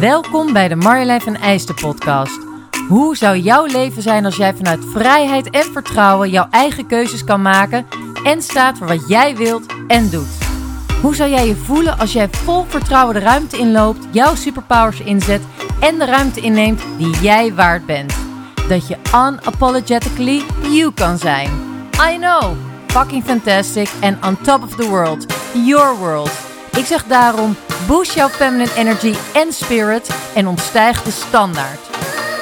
Welkom bij de Marjolein van Eijsten podcast. Hoe zou jouw leven zijn als jij vanuit vrijheid en vertrouwen jouw eigen keuzes kan maken en staat voor wat jij wilt en doet? Hoe zou jij je voelen als jij vol vertrouwen de ruimte inloopt, jouw superpowers inzet en de ruimte inneemt die jij waard bent? Dat je unapologetically you kan zijn. I know, fucking fantastic and on top of the world. Your world. Ik zeg daarom, boost jouw feminine energy en spirit en ontstijg de standaard.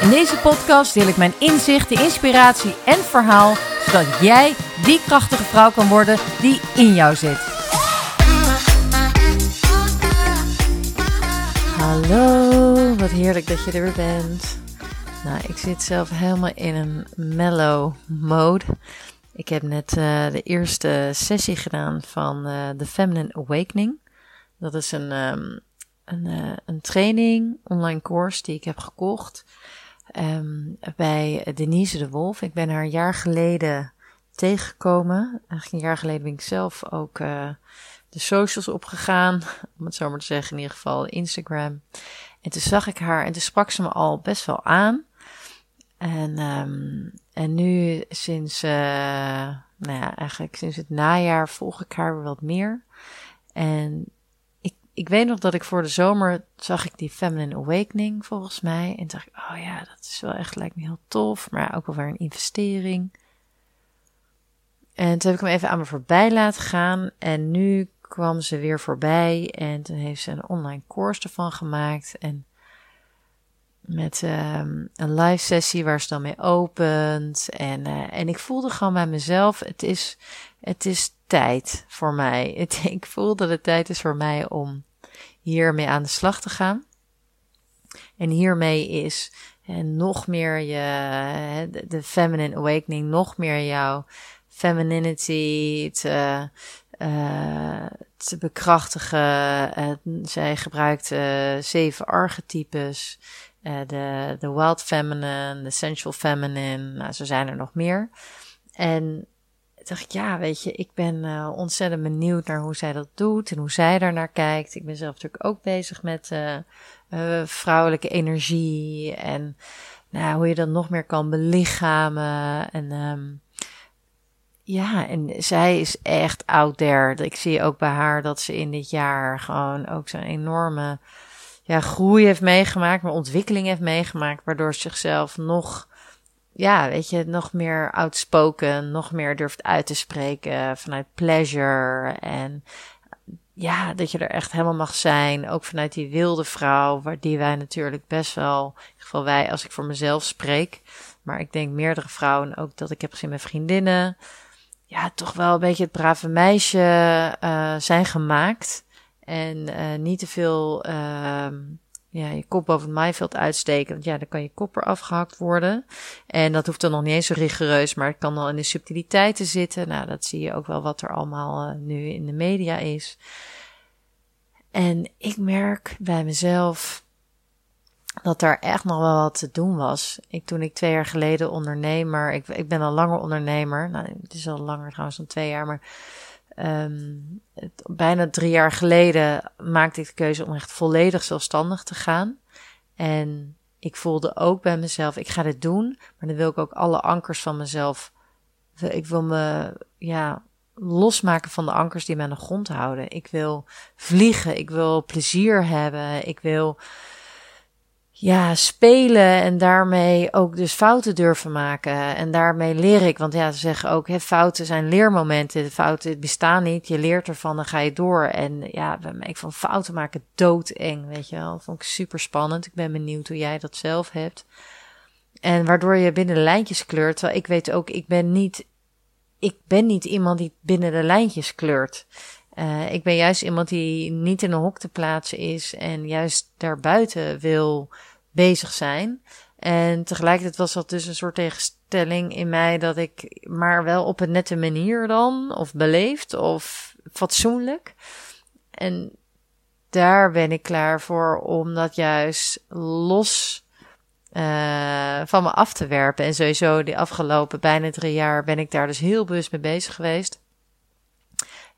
In deze podcast deel ik mijn inzichten, inspiratie en verhaal, zodat jij die krachtige vrouw kan worden die in jou zit. Hallo, wat heerlijk dat je er weer bent. Nou, ik zit zelf helemaal in een mellow mode. Ik heb net uh, de eerste sessie gedaan van uh, The Feminine Awakening. Dat is een, um, een, uh, een training, online course die ik heb gekocht um, bij Denise de Wolf. Ik ben haar een jaar geleden tegengekomen. Eigenlijk een jaar geleden ben ik zelf ook de socials opgegaan, om het zo maar te zeggen, in ieder geval Instagram. En toen zag ik haar en toen sprak ze me al best wel aan. En, um, en nu sinds, uh, nou ja, eigenlijk sinds het najaar volg ik haar weer wat meer. En ik, weet nog dat ik voor de zomer zag ik die Feminine Awakening volgens mij. En dacht ik, oh ja, dat is wel echt, lijkt me heel tof. Maar ook wel weer een investering. En toen heb ik hem even aan me voorbij laten gaan. En nu kwam ze weer voorbij. En toen heeft ze een online course ervan gemaakt. En met um, een live sessie waar ze dan mee opent. En, uh, en ik voelde gewoon bij mezelf, het is, het is tijd voor mij. Het, ik voel dat het tijd is voor mij om hiermee aan de slag te gaan. En hiermee is en nog meer je, de, de feminine awakening, nog meer jouw femininity te, te bekrachtigen. Zij gebruikt zeven archetypes. Uh, de, de wild feminine, de sensual feminine, nou, zo zijn er nog meer. En dacht ik, ja, weet je, ik ben uh, ontzettend benieuwd naar hoe zij dat doet en hoe zij daar naar kijkt. Ik ben zelf natuurlijk ook bezig met uh, vrouwelijke energie en nou, hoe je dat nog meer kan belichamen. En um, ja, en zij is echt out there. Ik zie ook bij haar dat ze in dit jaar gewoon ook zo'n enorme ja, groei heeft meegemaakt, maar ontwikkeling heeft meegemaakt, waardoor ze zichzelf nog, ja, weet je, nog meer outspoken, nog meer durft uit te spreken vanuit pleasure en ja, dat je er echt helemaal mag zijn, ook vanuit die wilde vrouw, waar die wij natuurlijk best wel, in ieder geval wij, als ik voor mezelf spreek, maar ik denk meerdere vrouwen ook dat ik heb gezien met vriendinnen, ja, toch wel een beetje het brave meisje uh, zijn gemaakt. En uh, niet te veel uh, ja, je kop boven het maaiveld uitsteken. Want ja, dan kan je kop er afgehakt worden. En dat hoeft dan nog niet eens zo rigoureus, maar het kan al in de subtiliteiten zitten. Nou, dat zie je ook wel wat er allemaal uh, nu in de media is. En ik merk bij mezelf dat daar echt nog wel wat te doen was. Ik, toen ik twee jaar geleden ondernemer, ik, ik ben al langer ondernemer. Nou, het is al langer trouwens dan twee jaar, maar Het, bijna drie jaar geleden maakte ik de keuze om echt volledig zelfstandig te gaan. En ik voelde ook bij mezelf, ik ga dit doen, maar dan wil ik ook alle ankers van mezelf. Ik wil me, ja, losmaken van de ankers die mij aan de grond houden. Ik wil vliegen, ik wil plezier hebben, ik wil ja, spelen en daarmee ook dus fouten durven maken. En daarmee leer ik, want ja, ze zeggen ook, hè, fouten zijn leermomenten. Fouten bestaan niet, je leert ervan, dan ga je door. En ja, ik vond fouten maken doodeng, weet je wel. Vond ik super spannend. Ik ben benieuwd hoe jij dat zelf hebt. En waardoor je binnen de lijntjes kleurt. Terwijl ik weet ook, ik ben niet, ik ben niet iemand die binnen de lijntjes kleurt. Uh, ik ben juist iemand die niet in een hok te plaatsen is en juist daarbuiten wil bezig zijn. En tegelijkertijd was dat dus een soort tegenstelling in mij dat ik maar wel op een nette manier dan, of beleefd of fatsoenlijk. En daar ben ik klaar voor om dat juist los uh, van me af te werpen. En sowieso de afgelopen bijna drie jaar ben ik daar dus heel bewust mee bezig geweest.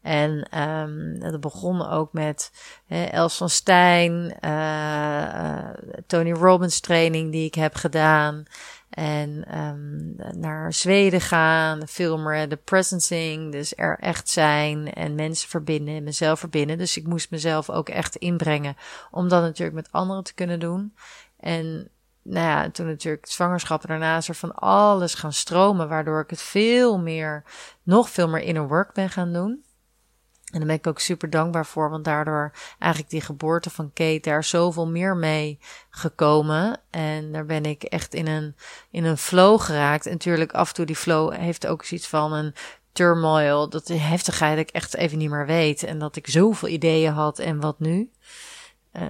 En um, dat begon ook met hè, Els van Stijn, uh, Tony Robbins training die ik heb gedaan. En um, naar Zweden gaan, filmen, de presencing, dus er echt zijn en mensen verbinden en mezelf verbinden. Dus ik moest mezelf ook echt inbrengen om dat natuurlijk met anderen te kunnen doen. En nou ja, toen natuurlijk zwangerschap daarna is er van alles gaan stromen, waardoor ik het veel meer, nog veel meer inner work ben gaan doen. En daar ben ik ook super dankbaar voor, want daardoor eigenlijk die geboorte van Kate daar zoveel meer mee gekomen. En daar ben ik echt in een, in een flow geraakt. En natuurlijk, af en toe die flow heeft ook iets van een turmoil, dat de heftigheid ik echt even niet meer weet. En dat ik zoveel ideeën had en wat nu. Eh,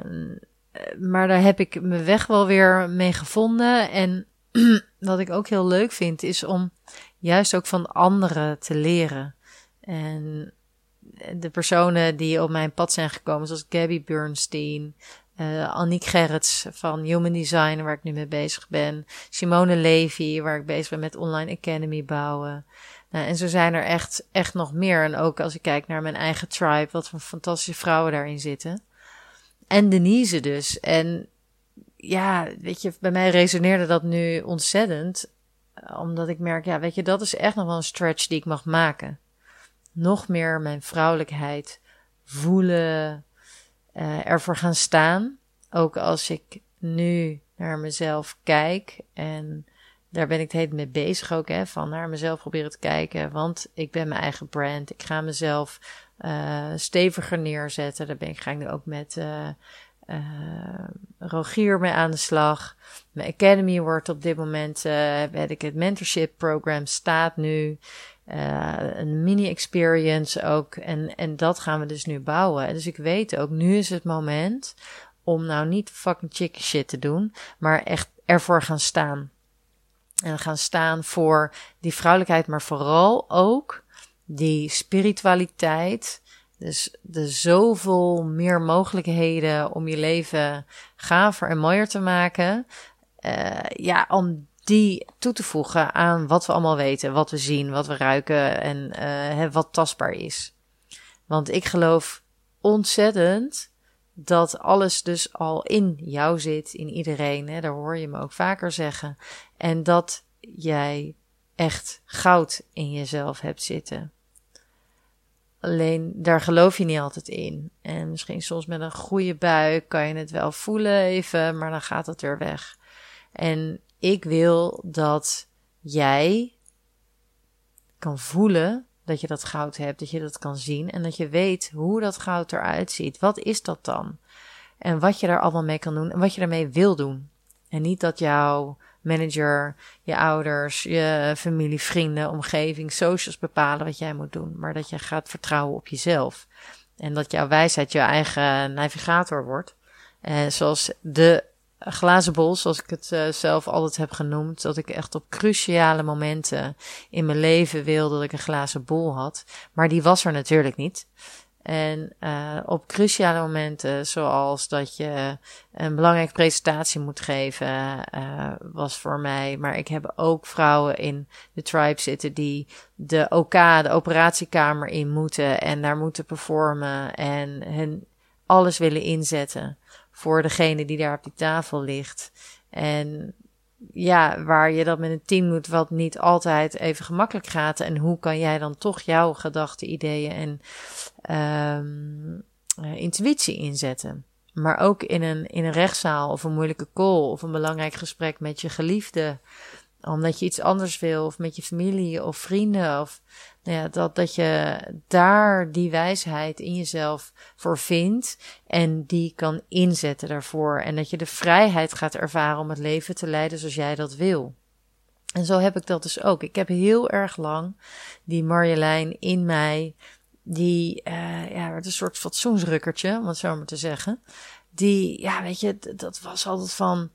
maar daar heb ik mijn weg wel weer mee gevonden. En wat ik ook heel leuk vind, is om juist ook van anderen te leren. En de personen die op mijn pad zijn gekomen, zoals Gabby Bernstein, uh, Gerrits van Human Design, waar ik nu mee bezig ben, Simone Levy, waar ik bezig ben met Online Academy bouwen. Nou, en zo zijn er echt, echt nog meer. En ook als ik kijk naar mijn eigen tribe, wat voor fantastische vrouwen daarin zitten. En Denise dus. En ja, weet je, bij mij resoneerde dat nu ontzettend. Omdat ik merk, ja, weet je, dat is echt nog wel een stretch die ik mag maken nog meer mijn vrouwelijkheid voelen, uh, ervoor gaan staan. Ook als ik nu naar mezelf kijk en daar ben ik het hele mee bezig ook, hè, van naar mezelf proberen te kijken, want ik ben mijn eigen brand. Ik ga mezelf uh, steviger neerzetten. Daar ben ik, ga ik nu ook met uh, Rogier mee aan de slag. Mijn Academy wordt op dit moment, weet ik, het mentorship program staat nu. Uh, een mini-experience ook. En, en dat gaan we dus nu bouwen. Dus ik weet ook, nu is het moment om nou niet fucking chicken shit te doen, maar echt ervoor gaan staan. En gaan staan voor die vrouwelijkheid, maar vooral ook die spiritualiteit. Dus de zoveel meer mogelijkheden om je leven gaver en mooier te maken. Uh, ja, om die toe te voegen aan wat we allemaal weten, wat we zien, wat we ruiken en uh, wat tastbaar is. Want ik geloof ontzettend dat alles dus al in jou zit, in iedereen. Hè? Daar hoor je me ook vaker zeggen. En dat jij echt goud in jezelf hebt zitten. Alleen daar geloof je niet altijd in. En misschien soms met een goede buik kan je het wel voelen even, maar dan gaat het weer weg. En ik wil dat jij kan voelen dat je dat goud hebt, dat je dat kan zien en dat je weet hoe dat goud eruit ziet. Wat is dat dan? En wat je daar allemaal mee kan doen en wat je daarmee wil doen. En niet dat jouw manager, je ouders, je familie, vrienden, omgeving, socials bepalen wat jij moet doen, maar dat je gaat vertrouwen op jezelf. En dat jouw wijsheid je eigen navigator wordt. Eh, zoals de glazen bol, zoals ik het uh, zelf altijd heb genoemd. Dat ik echt op cruciale momenten in mijn leven wil dat ik een glazen bol had. Maar die was er natuurlijk niet. En uh, op cruciale momenten, zoals dat je een belangrijke presentatie moet geven, was voor mij. Maar ik heb ook vrouwen in de tribe zitten die de OK, de operatiekamer in moeten en daar moeten performen en hun alles willen inzetten voor degene die daar op die tafel ligt. En ja, waar je dat met een team doet, wat niet altijd even gemakkelijk gaat. En hoe kan jij dan toch jouw gedachten, ideeën en um, intuïtie inzetten? Maar ook in een, in een rechtszaal of een moeilijke call of een belangrijk gesprek met je geliefde omdat je iets anders wil, of met je familie of vrienden, of nou ja, dat, dat je daar die wijsheid in jezelf voor vindt en die kan inzetten daarvoor. En dat je de vrijheid gaat ervaren om het leven te leiden zoals jij dat wil. En zo heb ik dat dus ook. Ik heb heel erg lang die Marjolein in mij, die, uh, ja, een soort fatsoensrukkertje, om het zo maar te zeggen. Die, ja, weet je, dat was altijd van,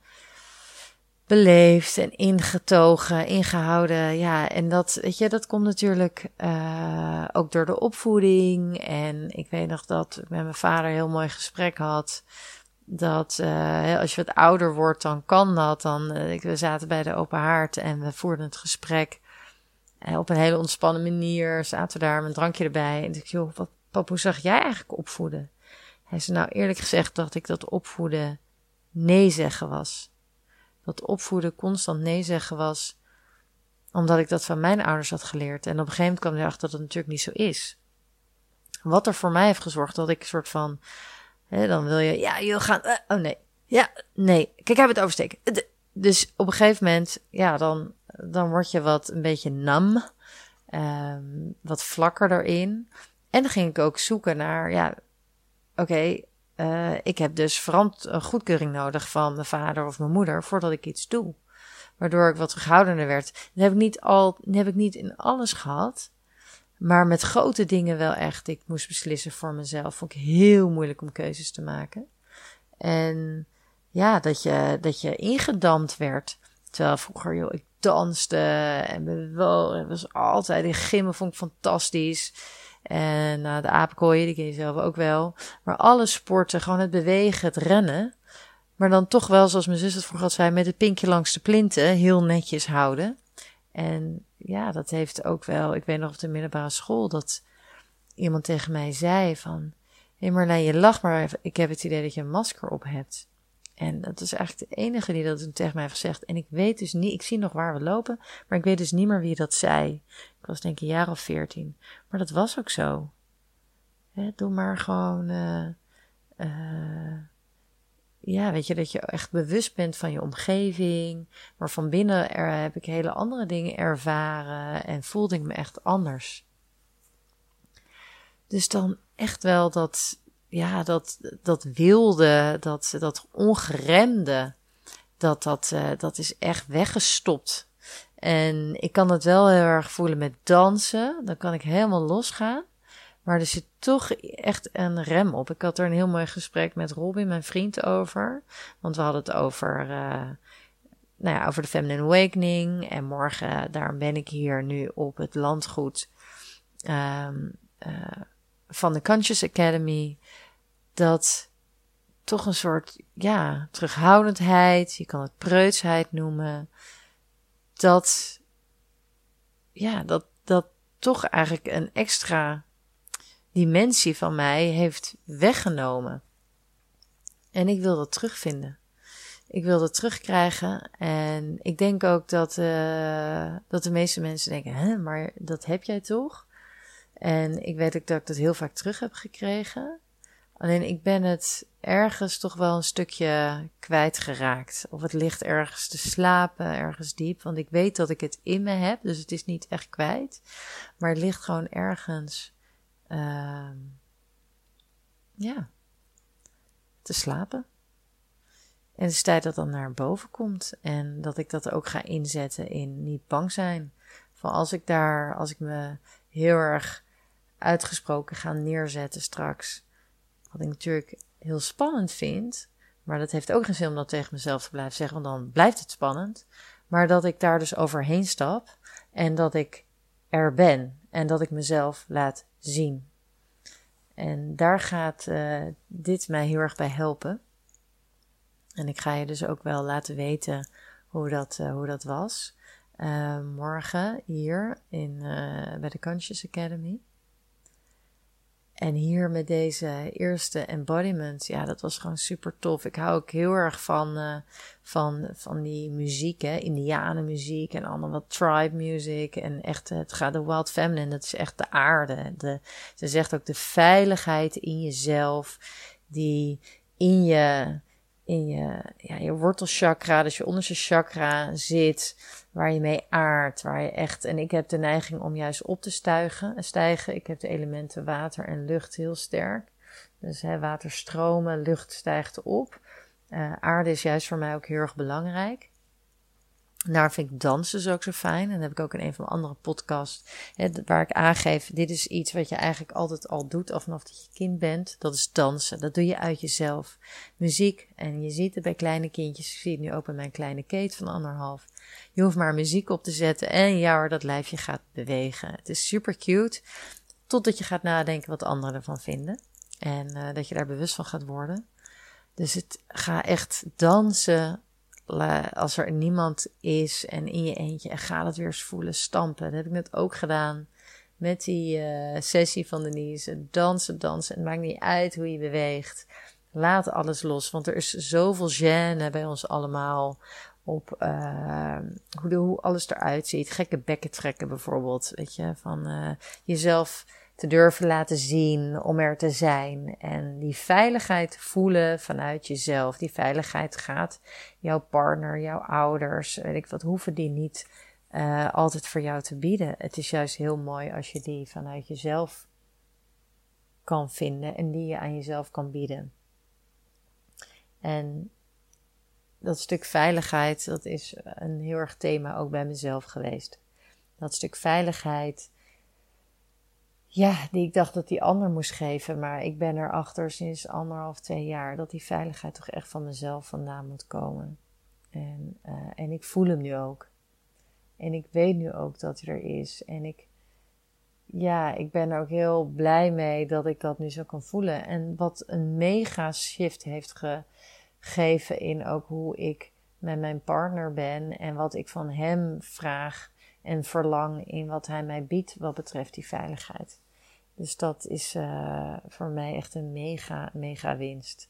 beleefd en ingetogen, ingehouden. Ja, en dat, weet je, dat komt natuurlijk uh, ook door de opvoeding. En ik weet nog dat ik met mijn vader een heel mooi gesprek had. Dat uh, als je wat ouder wordt, dan kan dat. Dan, uh, we zaten bij de open haard en we voerden het gesprek. op een hele ontspannen manier. Zaten we daar met een drankje erbij. En ik joh, wat, pap, zag jij eigenlijk opvoeden? Hij zei, nou eerlijk gezegd dacht ik dat opvoeden nee zeggen was. Dat opvoeden constant nee zeggen was, omdat ik dat van mijn ouders had geleerd. En op een gegeven moment kwam hij erachter dat het natuurlijk niet zo is. Wat er voor mij heeft gezorgd dat ik een soort van, hè, dan wil je, ja, je gaan, uh, oh nee, ja, nee, kijk, heb het oversteken. Dus op een gegeven moment, ja, dan, dan word je wat een beetje nam, um, wat vlakker erin. En dan ging ik ook zoeken naar, ja, oké, uh, ik heb dus verant een goedkeuring nodig van mijn vader of mijn moeder voordat ik iets doe. Waardoor ik wat terughoudender werd. Dat heb ik niet, al, heb ik niet in alles gehad. Maar met grote dingen wel echt. Ik moest beslissen voor mezelf. Vond ik heel moeilijk om keuzes te maken. En ja, dat je, dat je ingedampt werd. Terwijl vroeger, joh, ik danste en bewoog. was altijd in gimmen, vond ik fantastisch. En uh, de apenkooien, die ken je zelf ook wel. Maar alle sporten, gewoon het bewegen, het rennen. Maar dan toch wel, zoals mijn zus het vroeger had zei, met het pinkje langs de plinten heel netjes houden. En ja, dat heeft ook wel, ik weet nog op de middelbare school, dat iemand tegen mij zei van, hé hey je lacht, maar ik heb het idee dat je een masker op hebt. En dat is eigenlijk de enige die dat tegen mij heeft gezegd. En ik weet dus niet, ik zie nog waar we lopen, maar ik weet dus niet meer wie dat zei. Ik was denk ik een jaar of veertien. Maar dat was ook zo. doe maar gewoon, uh, ja, weet je, dat je echt bewust bent van je omgeving. Maar van binnen er, heb ik hele andere dingen ervaren en voelde ik me echt anders. Dus dan echt wel dat, ja, dat, dat wilde, dat, dat ongeremde, dat, dat, uh, dat is echt weggestopt. En ik kan het wel heel erg voelen met dansen. Dan kan ik helemaal losgaan. Maar er zit toch echt een rem op. Ik had er een heel mooi gesprek met Robin, mijn vriend, over. Want we hadden het over, uh, nou ja, over de Feminine Awakening. En morgen, daarom ben ik hier nu op het landgoed um, uh, van de Conscious Academy. Dat toch een soort, ja, terughoudendheid. Je kan het preutsheid noemen. Dat, ja, dat, dat toch eigenlijk een extra dimensie van mij heeft weggenomen. En ik wil dat terugvinden. Ik wil dat terugkrijgen. En ik denk ook dat, uh, dat de meeste mensen denken: hè, maar dat heb jij toch? En ik weet ook dat ik dat heel vaak terug heb gekregen. Alleen ik ben het ergens toch wel een stukje kwijtgeraakt. Of het ligt ergens te slapen, ergens diep. Want ik weet dat ik het in me heb, dus het is niet echt kwijt. Maar het ligt gewoon ergens uh, ja, te slapen. En het is tijd dat dan naar boven komt. En dat ik dat ook ga inzetten in niet bang zijn. Van als ik daar, als ik me heel erg uitgesproken ga neerzetten straks. Ik natuurlijk heel spannend vind. Maar dat heeft ook geen zin om dat tegen mezelf te blijven zeggen, want dan blijft het spannend. Maar dat ik daar dus overheen stap en dat ik er ben en dat ik mezelf laat zien. En daar gaat uh, dit mij heel erg bij helpen. En ik ga je dus ook wel laten weten hoe dat, uh, hoe dat was. Uh, morgen hier in, bij de Conscious Academy. En hier met deze eerste embodiment, ja, dat was gewoon super tof. Ik hou ook heel erg van, uh, van, van die muziek, hè, Indianenmuziek en allemaal wat tribe music. En echt, het gaat de Wild Feminine, dat is echt de aarde. De, ze zegt ook de veiligheid in jezelf, die in je, in je, ja, je wortelchakra, dus je onderste chakra zit waar je mee aardt, waar je echt, en ik heb de neiging om juist op te stuigen, stijgen. Ik heb de elementen water en lucht heel sterk. Dus hè, water stromen, lucht stijgt op. Uh, aarde is juist voor mij ook heel erg belangrijk. Daar vind ik dansen dus ook zo fijn. En dat heb ik ook in een van mijn andere podcasts. Hè, waar ik aangeef, dit is iets wat je eigenlijk altijd al doet. Of vanaf dat je kind bent. Dat is dansen. Dat doe je uit jezelf. Muziek. En je ziet het bij kleine kindjes. Ik zie het nu ook bij mijn kleine Kate van anderhalf. Je hoeft maar muziek op te zetten. En ja hoor, dat lijfje gaat bewegen. Het is super cute. Totdat je gaat nadenken wat anderen ervan vinden. En uh, dat je daar bewust van gaat worden. Dus het ga echt dansen als er niemand is en in je eentje en ga het weer eens voelen stampen. Dat heb ik net ook gedaan met die uh, sessie van Denise. Dansen, dansen. Het maakt niet uit hoe je beweegt. Laat alles los, want er is zoveel gêne bij ons allemaal op uh, hoe, hoe alles eruit ziet. Gekke bekken trekken bijvoorbeeld, weet je, van uh, jezelf te durven laten zien, om er te zijn. En die veiligheid voelen vanuit jezelf. Die veiligheid gaat jouw partner, jouw ouders, weet ik wat, hoeven die niet uh, altijd voor jou te bieden. Het is juist heel mooi als je die vanuit jezelf kan vinden en die je aan jezelf kan bieden. En dat stuk veiligheid, dat is een heel erg thema ook bij mezelf geweest. Dat stuk veiligheid, ja, die ik dacht dat die ander moest geven, maar ik ben erachter sinds anderhalf, twee jaar dat die veiligheid toch echt van mezelf vandaan moet komen. En, uh, en ik voel hem nu ook. En ik weet nu ook dat hij er is. En ik, ja, ik ben er ook heel blij mee dat ik dat nu zo kan voelen. En wat een mega shift heeft gegeven in ook hoe ik met mijn partner ben en wat ik van hem vraag en verlang in wat hij mij biedt wat betreft die veiligheid. Dus dat is uh, voor mij echt een mega, mega winst.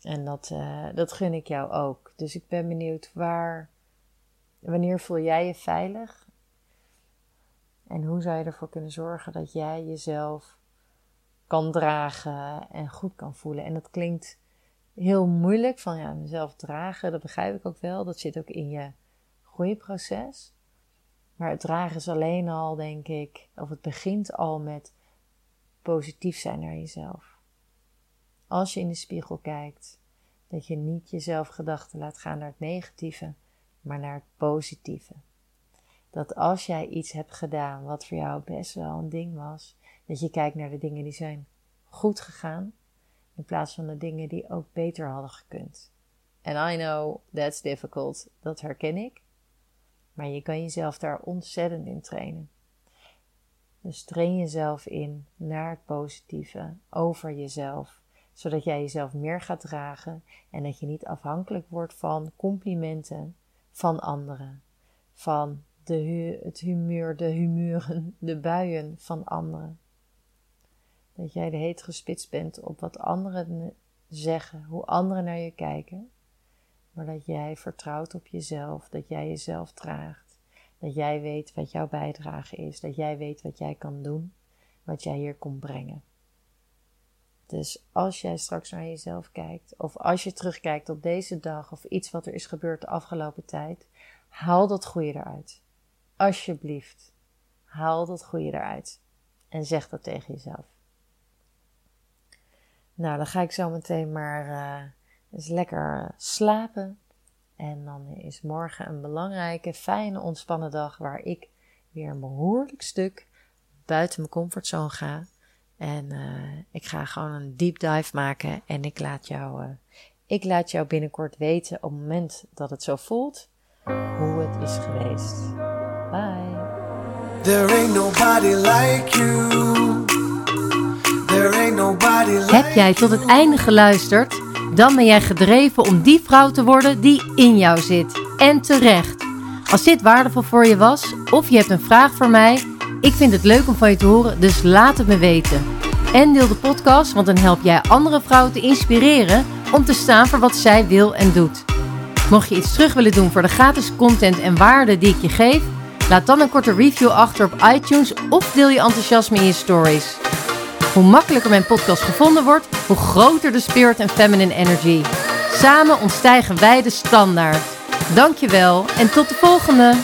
En dat, uh, dat gun ik jou ook. Dus ik ben benieuwd waar, wanneer voel jij je veilig? En hoe zou je ervoor kunnen zorgen dat jij jezelf kan dragen en goed kan voelen? En dat klinkt heel moeilijk van ja, mezelf dragen, dat begrijp ik ook wel. Dat zit ook in je groeiproces. Maar het dragen is alleen al, denk ik, of het begint al met positief zijn naar jezelf. Als je in de spiegel kijkt, dat je niet jezelf gedachten laat gaan naar het negatieve, maar naar het positieve. Dat als jij iets hebt gedaan wat voor jou best wel een ding was, dat je kijkt naar de dingen die zijn goed gegaan, in plaats van de dingen die ook beter hadden gekund. And I know that's difficult, dat herken ik. Maar je kan jezelf daar ontzettend in trainen. Dus train jezelf in naar het positieve over jezelf, zodat jij jezelf meer gaat dragen en dat je niet afhankelijk wordt van complimenten van anderen, van de, het humeur, de humeuren, de buien van anderen. Dat jij de heet gespitst bent op wat anderen zeggen, hoe anderen naar je kijken, maar dat jij vertrouwt op jezelf, dat jij jezelf draagt, dat jij weet wat jouw bijdrage is, dat jij weet wat jij kan doen, wat jij hier komt brengen. Dus als jij straks naar jezelf kijkt, of als je terugkijkt op deze dag of iets wat er is gebeurd de afgelopen tijd, haal dat goede eruit. Alsjeblieft, haal dat goede eruit. En zeg dat tegen jezelf. Nou, dan ga ik zo meteen maar uh, eens lekker slapen. En dan is morgen een belangrijke, fijne, ontspannen dag waar ik weer een behoorlijk stuk buiten mijn comfortzone ga. En uh, ik ga gewoon een deep dive maken en ik laat jou, uh, ik laat jou binnenkort weten op het moment dat het zo voelt hoe het is geweest. Bye. There ain't nobody like you. There ain't nobody like Heb jij tot het einde geluisterd? Dan ben jij gedreven om die vrouw te worden die in jou zit. En terecht. Als dit waardevol voor je was of je hebt een vraag voor mij, ik vind het leuk om van je te horen, dus laat het me weten. En deel de podcast, want dan help jij andere vrouwen te inspireren om te staan voor wat zij wil en doet. Mocht je iets terug willen doen voor de gratis content en waarde die ik je geef, laat dan een korte review achter op iTunes of deel je enthousiasme in je stories. Hoe makkelijker mijn podcast gevonden wordt, hoe groter de spirit en feminine energy. Samen ontstijgen wij de standaard. Dankjewel en tot de volgende!